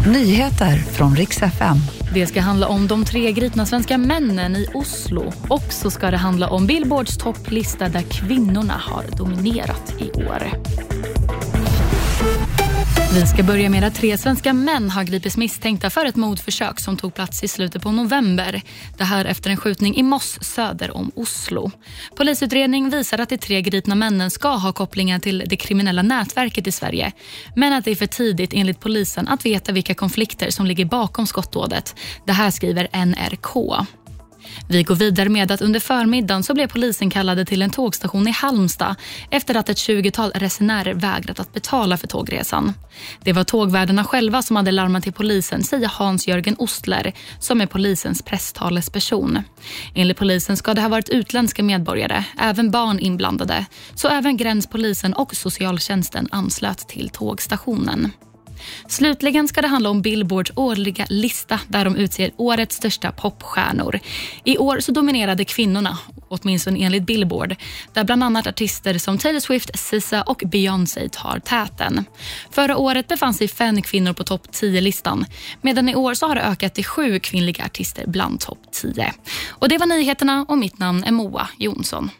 Nyheter från riks FM. Det ska handla om de tre gripna svenska männen i Oslo. Och så ska det handla om Billboards topplista där kvinnorna har dominerat i år. Vi ska börja med att tre svenska män har gripits misstänkta för ett mordförsök som tog plats i slutet på november. Det här efter en skjutning i Moss söder om Oslo. Polisutredning visar att de tre gripna männen ska ha kopplingar till det kriminella nätverket i Sverige. Men att det är för tidigt enligt polisen att veta vilka konflikter som ligger bakom skottdådet. Det här skriver NRK. Vi går vidare med att under förmiddagen så blev polisen kallade till en tågstation i Halmstad efter att ett 20-tal resenärer vägrat att betala för tågresan. Det var tågvärdarna själva som hade larmat till polisen, säger Hans-Jörgen Ostler som är polisens presstalesperson. Enligt polisen ska det ha varit utländska medborgare, även barn inblandade. Så även gränspolisen och socialtjänsten anslöt till tågstationen. Slutligen ska det handla om Billboards årliga lista där de utser årets största popstjärnor. I år så dominerade kvinnorna, åtminstone enligt Billboard där bland annat artister som Taylor Swift, SZA och Beyoncé tar täten. Förra året befann sig fem kvinnor på topp 10-listan medan i år så har det ökat till sju kvinnliga artister bland topp 10. Och Det var nyheterna och mitt namn är Moa Jonsson.